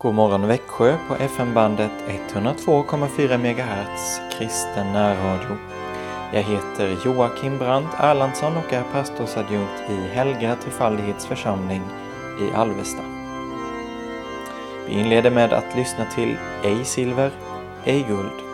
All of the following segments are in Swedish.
God morgon Växjö på FM-bandet 102,4 MHz kristen närradio. Jag heter Joakim Brandt Erlandsson och är pastorsadjunkt i Helga Trefaldighets församling i Alvesta. Vi inleder med att lyssna till Ej silver, ej guld.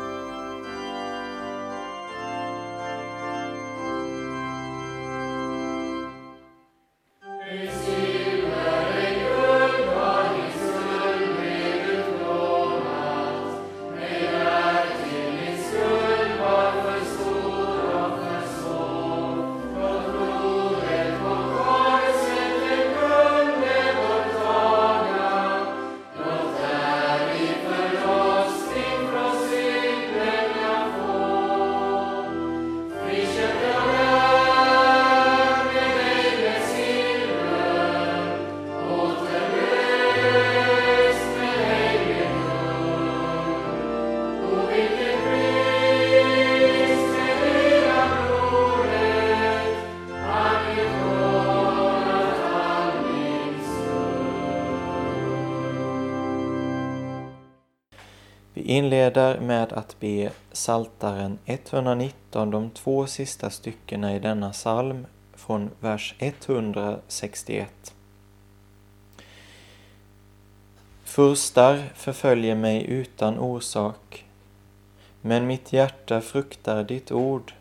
Inleder med att be Saltaren 119, de två sista styckena i denna psalm, från vers 161. Furstar förföljer mig utan orsak, men mitt hjärta fruktar ditt ord.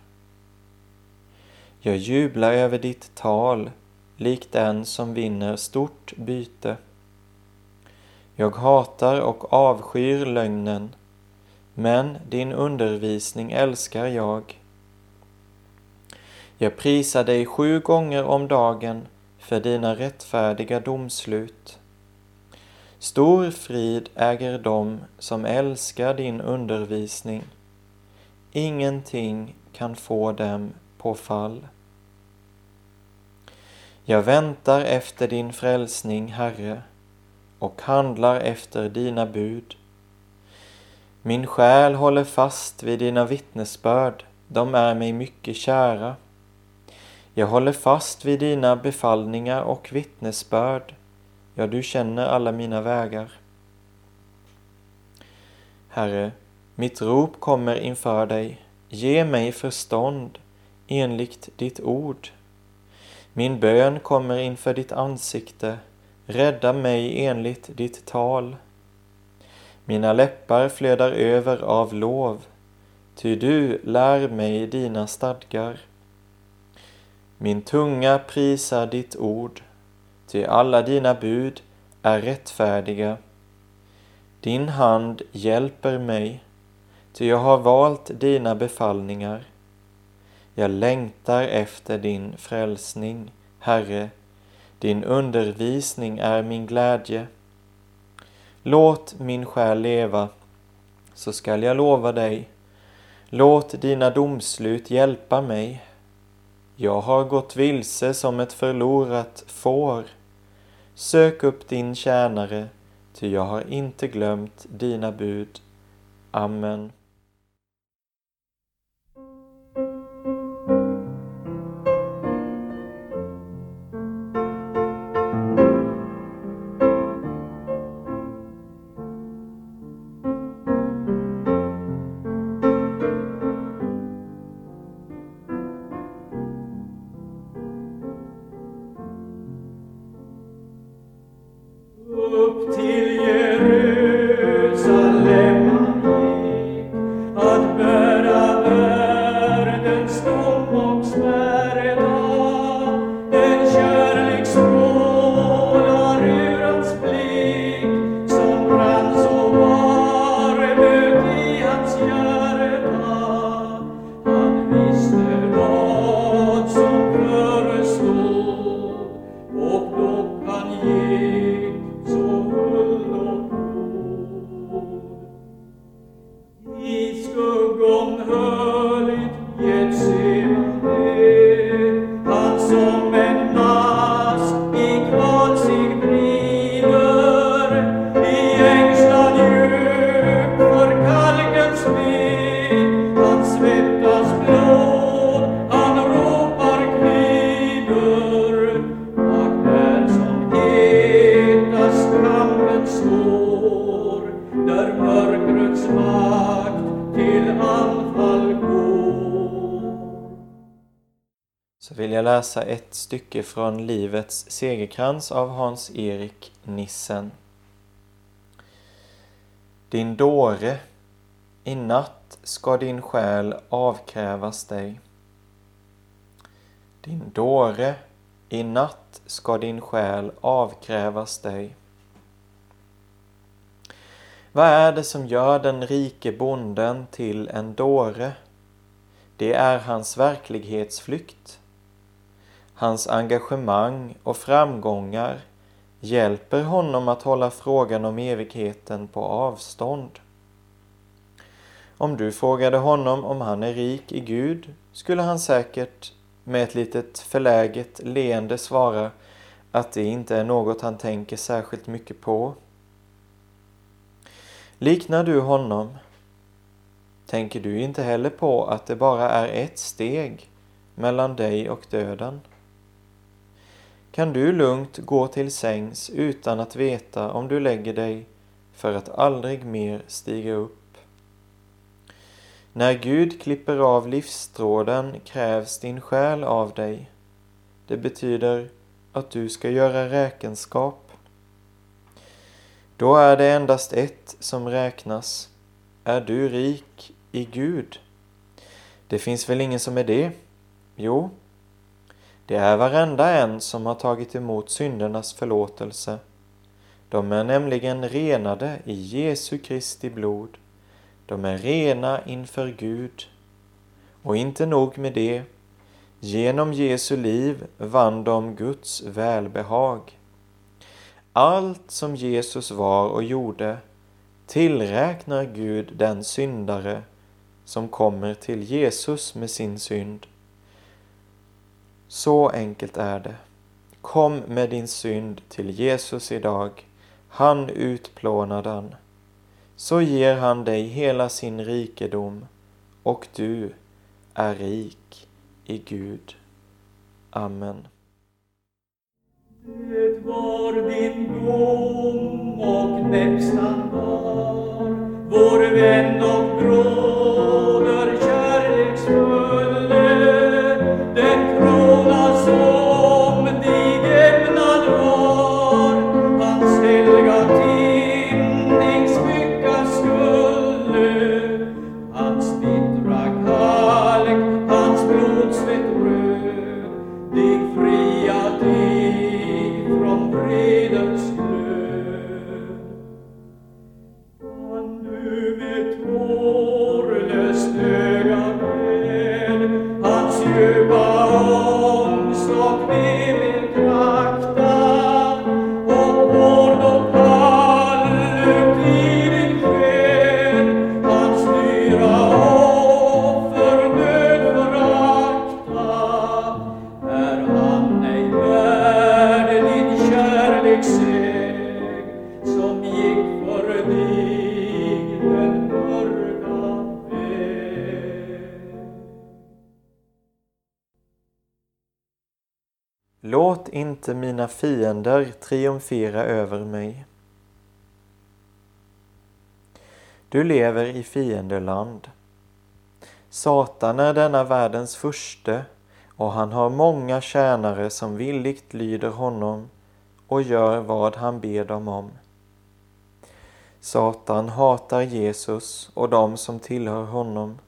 Jag jublar över ditt tal, likt den som vinner stort byte. Jag hatar och avskyr lögnen, men din undervisning älskar jag. Jag prisar dig sju gånger om dagen för dina rättfärdiga domslut. Stor frid äger de som älskar din undervisning. Ingenting kan få dem på fall. Jag väntar efter din frälsning, Herre och handlar efter dina bud. Min själ håller fast vid dina vittnesbörd, de är mig mycket kära. Jag håller fast vid dina befallningar och vittnesbörd, ja, du känner alla mina vägar. Herre, mitt rop kommer inför dig, ge mig förstånd enligt ditt ord. Min bön kommer inför ditt ansikte, Rädda mig enligt ditt tal. Mina läppar flödar över av lov, ty du lär mig dina stadgar. Min tunga prisar ditt ord, ty alla dina bud är rättfärdiga. Din hand hjälper mig, ty jag har valt dina befallningar. Jag längtar efter din frälsning, Herre, din undervisning är min glädje. Låt min själ leva, så skall jag lova dig. Låt dina domslut hjälpa mig. Jag har gått vilse som ett förlorat får. Sök upp din tjänare, ty jag har inte glömt dina bud. Amen. Läsa ett stycke från Livets segerkrans av Hans-Erik Nissen. Din dåre, i natt ska din själ avkrävas dig. Din dåre, i natt ska din själ avkrävas dig. Vad är det som gör den rike bonden till en dåre? Det är hans verklighetsflykt. Hans engagemang och framgångar hjälper honom att hålla frågan om evigheten på avstånd. Om du frågade honom om han är rik i Gud skulle han säkert med ett litet förläget leende svara att det inte är något han tänker särskilt mycket på. Liknar du honom? Tänker du inte heller på att det bara är ett steg mellan dig och döden? Kan du lugnt gå till sängs utan att veta om du lägger dig för att aldrig mer stiga upp? När Gud klipper av livstråden krävs din själ av dig. Det betyder att du ska göra räkenskap. Då är det endast ett som räknas. Är du rik i Gud? Det finns väl ingen som är det? Jo, det är varenda en som har tagit emot syndernas förlåtelse. De är nämligen renade i Jesu Kristi blod. De är rena inför Gud. Och inte nog med det, genom Jesu liv vann de Guds välbehag. Allt som Jesus var och gjorde tillräknar Gud den syndare som kommer till Jesus med sin synd. Så enkelt är det. Kom med din synd till Jesus idag. Han utplånar den så ger han dig hela sin rikedom och du är rik i Gud. Amen. Det var din dom och nästan var vår vän och inte mina fiender triumfera över mig. Du lever i fiendeland. Satan är denna världens furste och han har många tjänare som villigt lyder honom och gör vad han ber dem om. Satan hatar Jesus och dem som tillhör honom.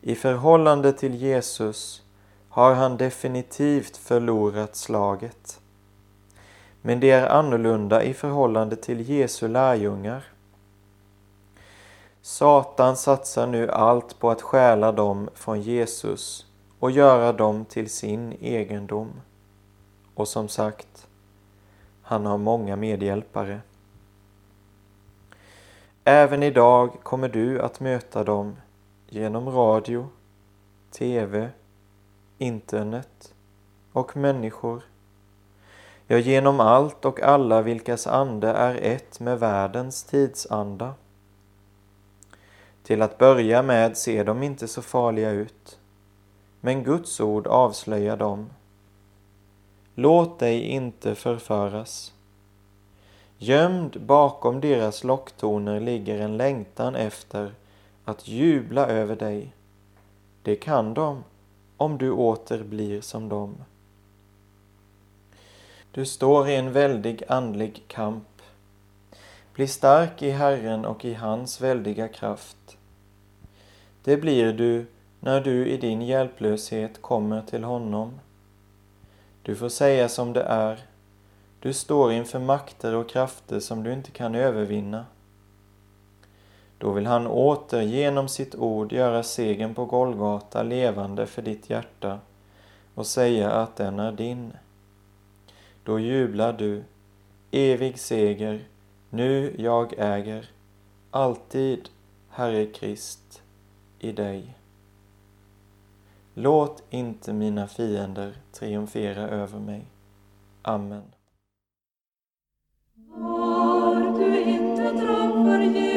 I förhållande till Jesus har han definitivt förlorat slaget. Men det är annorlunda i förhållande till Jesu lärjungar. Satan satsar nu allt på att stjäla dem från Jesus och göra dem till sin egendom. Och som sagt, han har många medhjälpare. Även idag kommer du att möta dem genom radio, TV, internet och människor. Ja, genom allt och alla vilkas ande är ett med världens tidsanda. Till att börja med ser de inte så farliga ut, men Guds ord avslöjar dem. Låt dig inte förföras. Gömd bakom deras locktoner ligger en längtan efter att jubla över dig. Det kan de om du åter blir som dem. Du står i en väldig andlig kamp. Bli stark i Herren och i hans väldiga kraft. Det blir du när du i din hjälplöshet kommer till honom. Du får säga som det är. Du står inför makter och krafter som du inte kan övervinna. Då vill han åter genom sitt ord göra segern på Golgata levande för ditt hjärta och säga att den är din. Då jublar du, evig seger, nu jag äger, alltid, Herre Krist, i dig. Låt inte mina fiender triumfera över mig. Amen. Har du inte drömt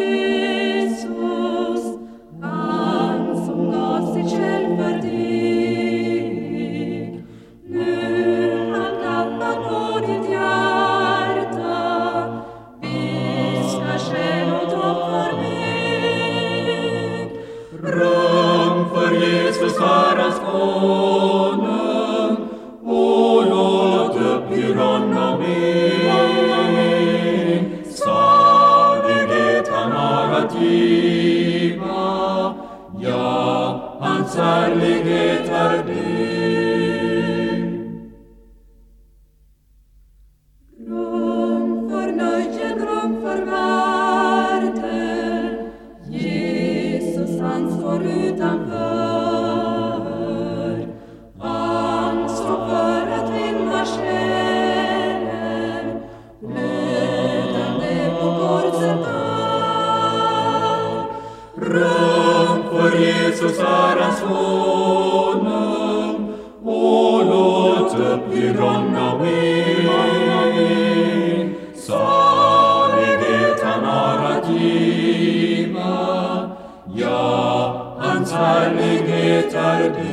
härlighet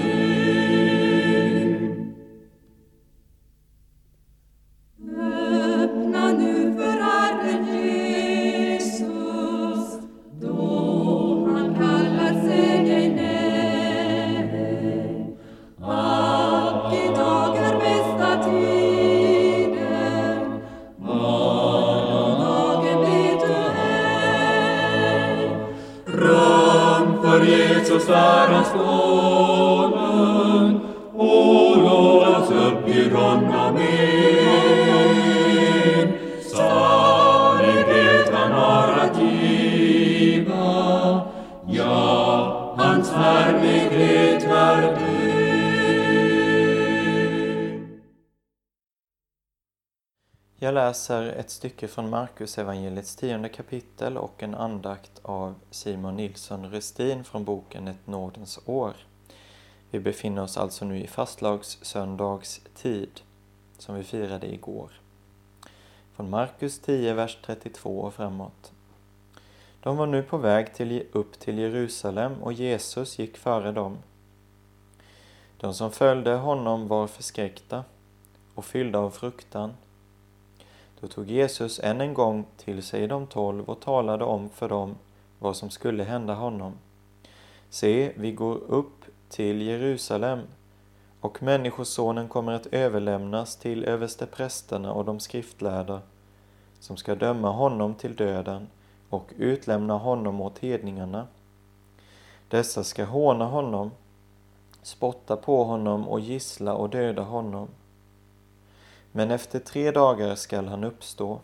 Jag läser ett stycke från Markus evangeliets tionde kapitel och en andakt av Simon Nilsson Restin från boken Ett nådens år. Vi befinner oss alltså nu i fastlagssöndags tid, som vi firade igår. Från Markus 10, vers 32 och framåt. De var nu på väg till, upp till Jerusalem och Jesus gick före dem. De som följde honom var förskräckta och fyllda av fruktan. Då tog Jesus än en gång till sig de tolv och talade om för dem vad som skulle hända honom. Se, vi går upp till Jerusalem och Människosonen kommer att överlämnas till översteprästerna och de skriftlärda som ska döma honom till döden och utlämna honom åt hedningarna. Dessa ska håna honom, spotta på honom och gissla och döda honom. Men efter tre dagar skall han uppstå.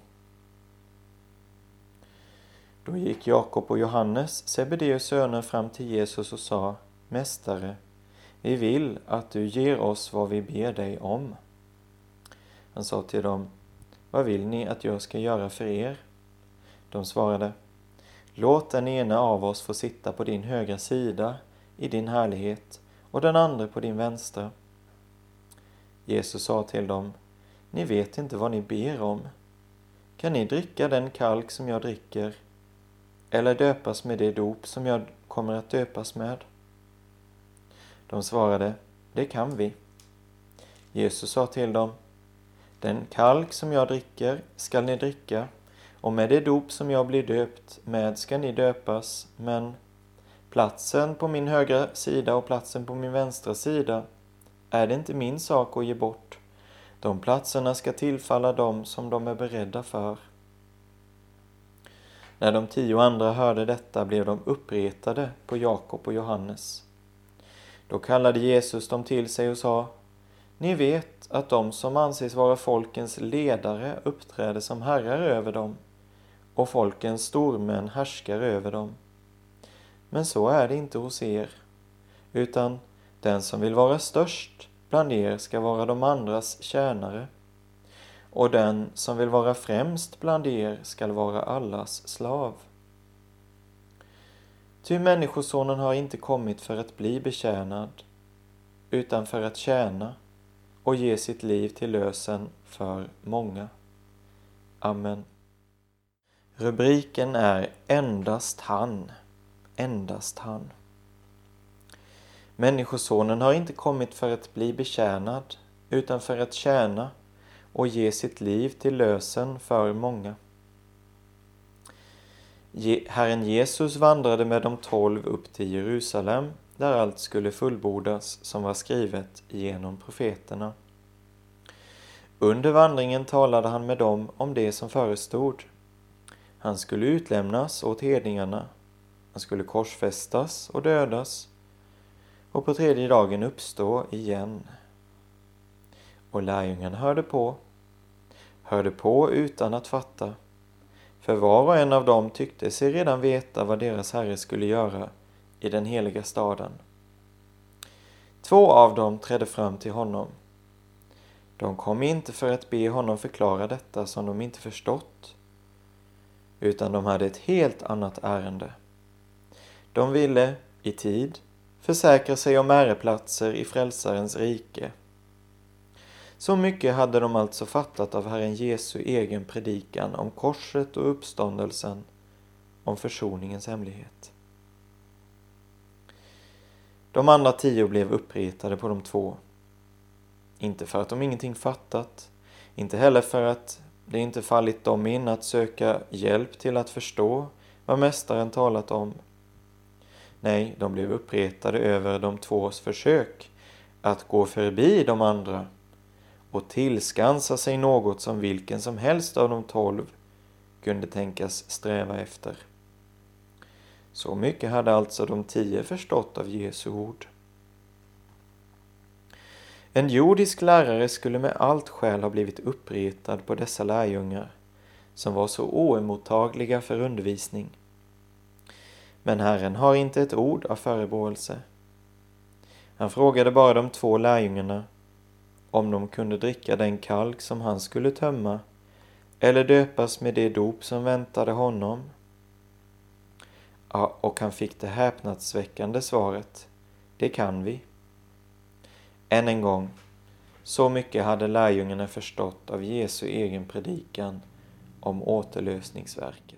Då gick Jakob och Johannes, Sebedeus söner, fram till Jesus och sa Mästare, vi vill att du ger oss vad vi ber dig om. Han sa till dem Vad vill ni att jag ska göra för er? De svarade Låt den ena av oss få sitta på din högra sida i din härlighet och den andra på din vänstra. Jesus sa till dem ni vet inte vad ni ber om. Kan ni dricka den kalk som jag dricker eller döpas med det dop som jag kommer att döpas med? De svarade, det kan vi. Jesus sa till dem, den kalk som jag dricker skall ni dricka, och med det dop som jag blir döpt med ska ni döpas, men platsen på min högra sida och platsen på min vänstra sida är det inte min sak att ge bort. De platserna ska tillfalla dem som de är beredda för. När de tio andra hörde detta blev de uppretade på Jakob och Johannes. Då kallade Jesus dem till sig och sa Ni vet att de som anses vara folkens ledare uppträder som herrar över dem och folkens stormän härskar över dem. Men så är det inte hos er, utan den som vill vara störst bland er ska vara de andras tjänare och den som vill vara främst bland er skall vara allas slav. Ty Människosonen har inte kommit för att bli betjänad, utan för att tjäna och ge sitt liv till lösen för många. Amen. Rubriken är Endast han, endast han. Människosonen har inte kommit för att bli betjänad, utan för att tjäna och ge sitt liv till lösen för många. Herren Jesus vandrade med de tolv upp till Jerusalem, där allt skulle fullbordas som var skrivet genom profeterna. Under vandringen talade han med dem om det som förestod. Han skulle utlämnas åt hedningarna, han skulle korsfästas och dödas och på tredje dagen uppstå igen. Och lärjungarna hörde på hörde på utan att fatta. För var och en av dem tyckte sig redan veta vad deras herre skulle göra i den heliga staden. Två av dem trädde fram till honom. De kom inte för att be honom förklara detta som de inte förstått, utan de hade ett helt annat ärende. De ville, i tid, försäkra sig om äreplatser i Frälsarens rike så mycket hade de alltså fattat av Herren Jesu egen predikan om korset och uppståndelsen, om försoningens hemlighet. De andra tio blev uppretade på de två. Inte för att de ingenting fattat, inte heller för att det inte fallit dem in att söka hjälp till att förstå vad Mästaren talat om. Nej, de blev uppretade över de tvås försök att gå förbi de andra och tillskansa sig något som vilken som helst av de tolv kunde tänkas sträva efter. Så mycket hade alltså de tio förstått av Jesu ord. En jordisk lärare skulle med allt skäl ha blivit uppretad på dessa lärjungar, som var så oemottagliga för undervisning. Men Herren har inte ett ord av förebråelse. Han frågade bara de två lärjungarna om de kunde dricka den kalk som han skulle tömma eller döpas med det dop som väntade honom. Ja, och han fick det häpnadsväckande svaret. Det kan vi. Än en gång, så mycket hade lärjungarna förstått av Jesu egen predikan om återlösningsverket.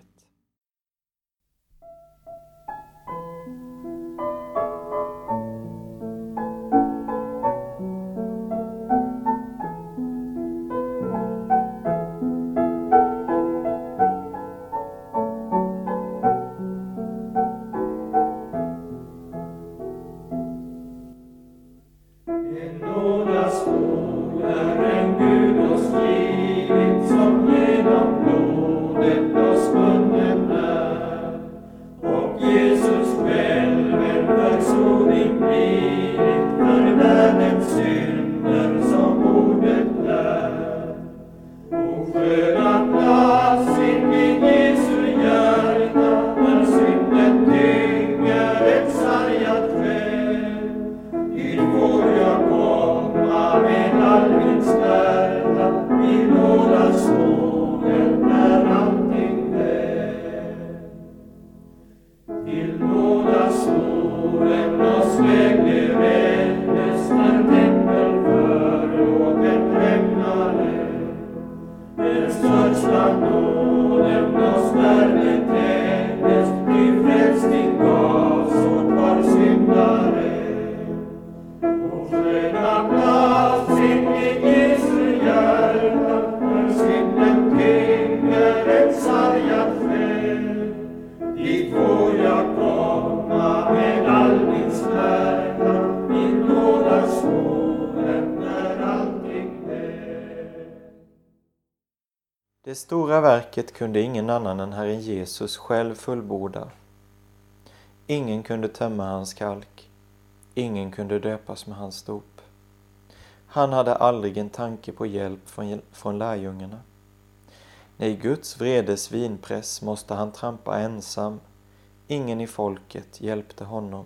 Сердце штану. Det stora verket kunde ingen annan än Herren Jesus själv fullborda. Ingen kunde tömma hans kalk. Ingen kunde döpas med hans dop. Han hade aldrig en tanke på hjälp från, från lärjungarna. Nej, Guds vredes vinpress måste han trampa ensam. Ingen i folket hjälpte honom.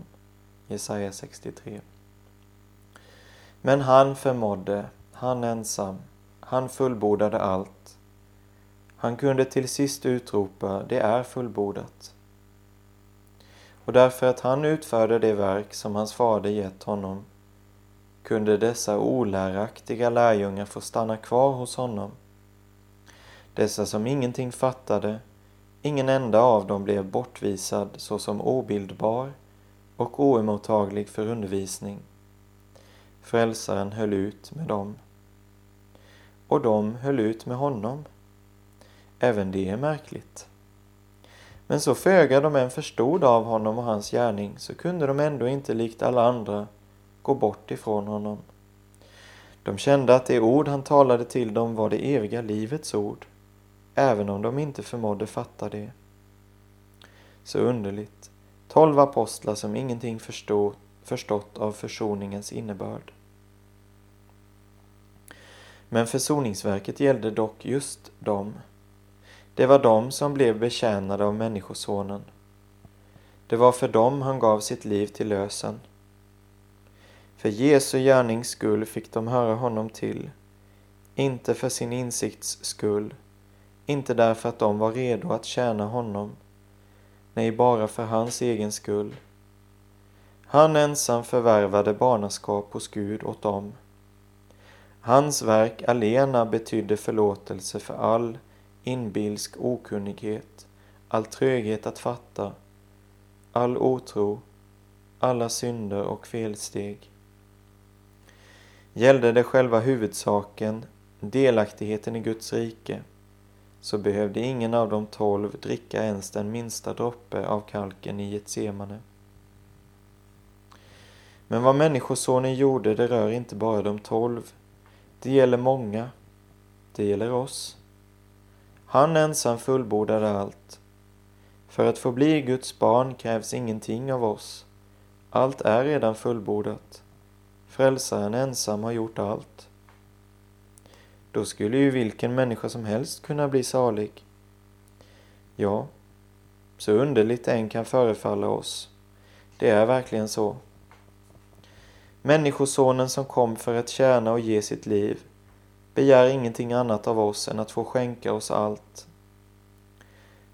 Jesaja 63. Men han förmådde, han ensam, han fullbordade allt. Han kunde till sist utropa, det är fullbordat. Och därför att han utförde det verk som hans fader gett honom kunde dessa oläraktiga lärjungar få stanna kvar hos honom. Dessa som ingenting fattade, ingen enda av dem blev bortvisad såsom obildbar och oemottaglig för undervisning. Frälsaren höll ut med dem. Och de höll ut med honom. Även det är märkligt. Men så föga de än förstod av honom och hans gärning så kunde de ändå inte likt alla andra gå bort ifrån honom. De kände att det ord han talade till dem var det eviga livets ord, även om de inte förmådde fatta det. Så underligt, tolv apostlar som ingenting förstod, förstått av försoningens innebörd. Men försoningsverket gällde dock just dem. Det var de som blev betjänade av Människosonen. Det var för dem han gav sitt liv till lösen. För Jesu gärnings skull fick de höra honom till, inte för sin insikts skull, inte därför att de var redo att tjäna honom, nej, bara för hans egen skull. Han ensam förvärvade barnaskap hos Gud åt dem. Hans verk alena betydde förlåtelse för all inbilsk okunnighet, all tröghet att fatta, all otro, alla synder och felsteg. Gällde det själva huvudsaken, delaktigheten i Guds rike, så behövde ingen av de tolv dricka ens den minsta droppe av kalken i Getsemane. Men vad Människosonen gjorde, det rör inte bara de tolv. Det gäller många. Det gäller oss. Han ensam fullbordade allt. För att få bli Guds barn krävs ingenting av oss. Allt är redan fullbordat. Frälsaren ensam har gjort allt. Då skulle ju vilken människa som helst kunna bli salig. Ja, så underligt än kan förefalla oss. Det är verkligen så. Människosonen som kom för att tjäna och ge sitt liv begär ingenting annat av oss än att få skänka oss allt.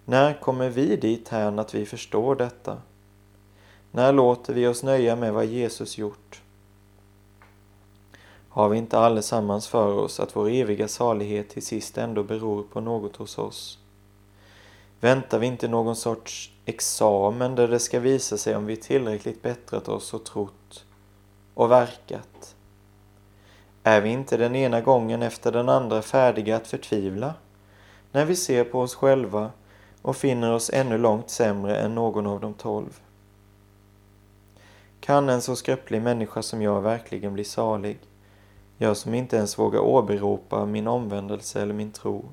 När kommer vi dit här att vi förstår detta? När låter vi oss nöja med vad Jesus gjort? Har vi inte allesammans för oss att vår eviga salighet till sist ändå beror på något hos oss? Väntar vi inte någon sorts examen där det ska visa sig om vi tillräckligt bättrat oss och trott och verkat? Är vi inte den ena gången efter den andra färdiga att förtvivla när vi ser på oss själva och finner oss ännu långt sämre än någon av de tolv? Kan en så skröplig människa som jag verkligen bli salig? Jag som inte ens vågar åberopa min omvändelse eller min tro.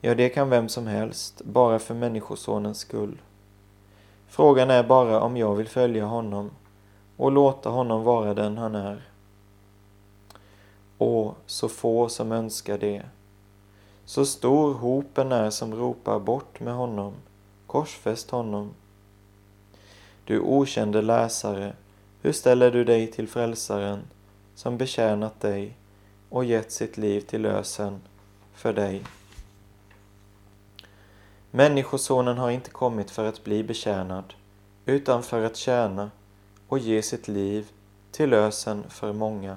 Ja, det kan vem som helst, bara för Människosonens skull. Frågan är bara om jag vill följa honom och låta honom vara den han är. Åh, så få som önskar det. Så stor hopen är som ropar bort med honom, korsfäst honom. Du okände läsare, hur ställer du dig till frälsaren som betjänat dig och gett sitt liv till lösen för dig? Människosonen har inte kommit för att bli betjänad, utan för att tjäna och ge sitt liv till lösen för många.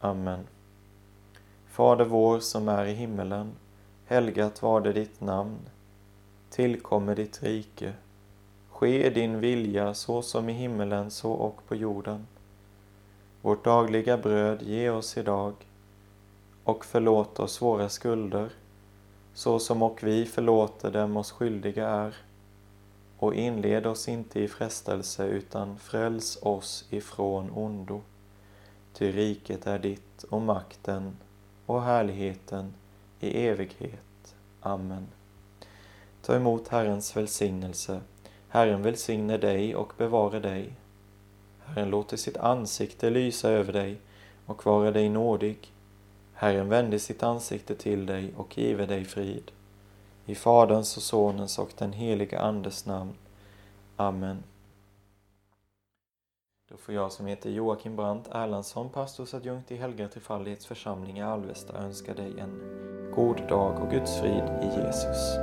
Amen. Fader vår som är i himmelen. Helgat var det ditt namn. Tillkommer ditt rike. Ske din vilja så som i himmelen så och på jorden. Vårt dagliga bröd ge oss idag och förlåt oss våra skulder så som och vi förlåter dem oss skyldiga är. Och inled oss inte i frestelse utan fräls oss ifrån ondo. Ty riket är ditt och makten och härligheten i evighet. Amen. Ta emot Herrens välsignelse. Herren välsigne dig och bevara dig. Herren låter sitt ansikte lysa över dig och vara dig nådig. Herren vände sitt ansikte till dig och give dig frid. I Faderns och Sonens och den helige Andes namn. Amen. Då får jag som heter Joakim Brandt Erlandsson, pastorsadjunkt i Helga Trefaldighets församling i Alvesta önska dig en god dag och Guds frid i Jesus.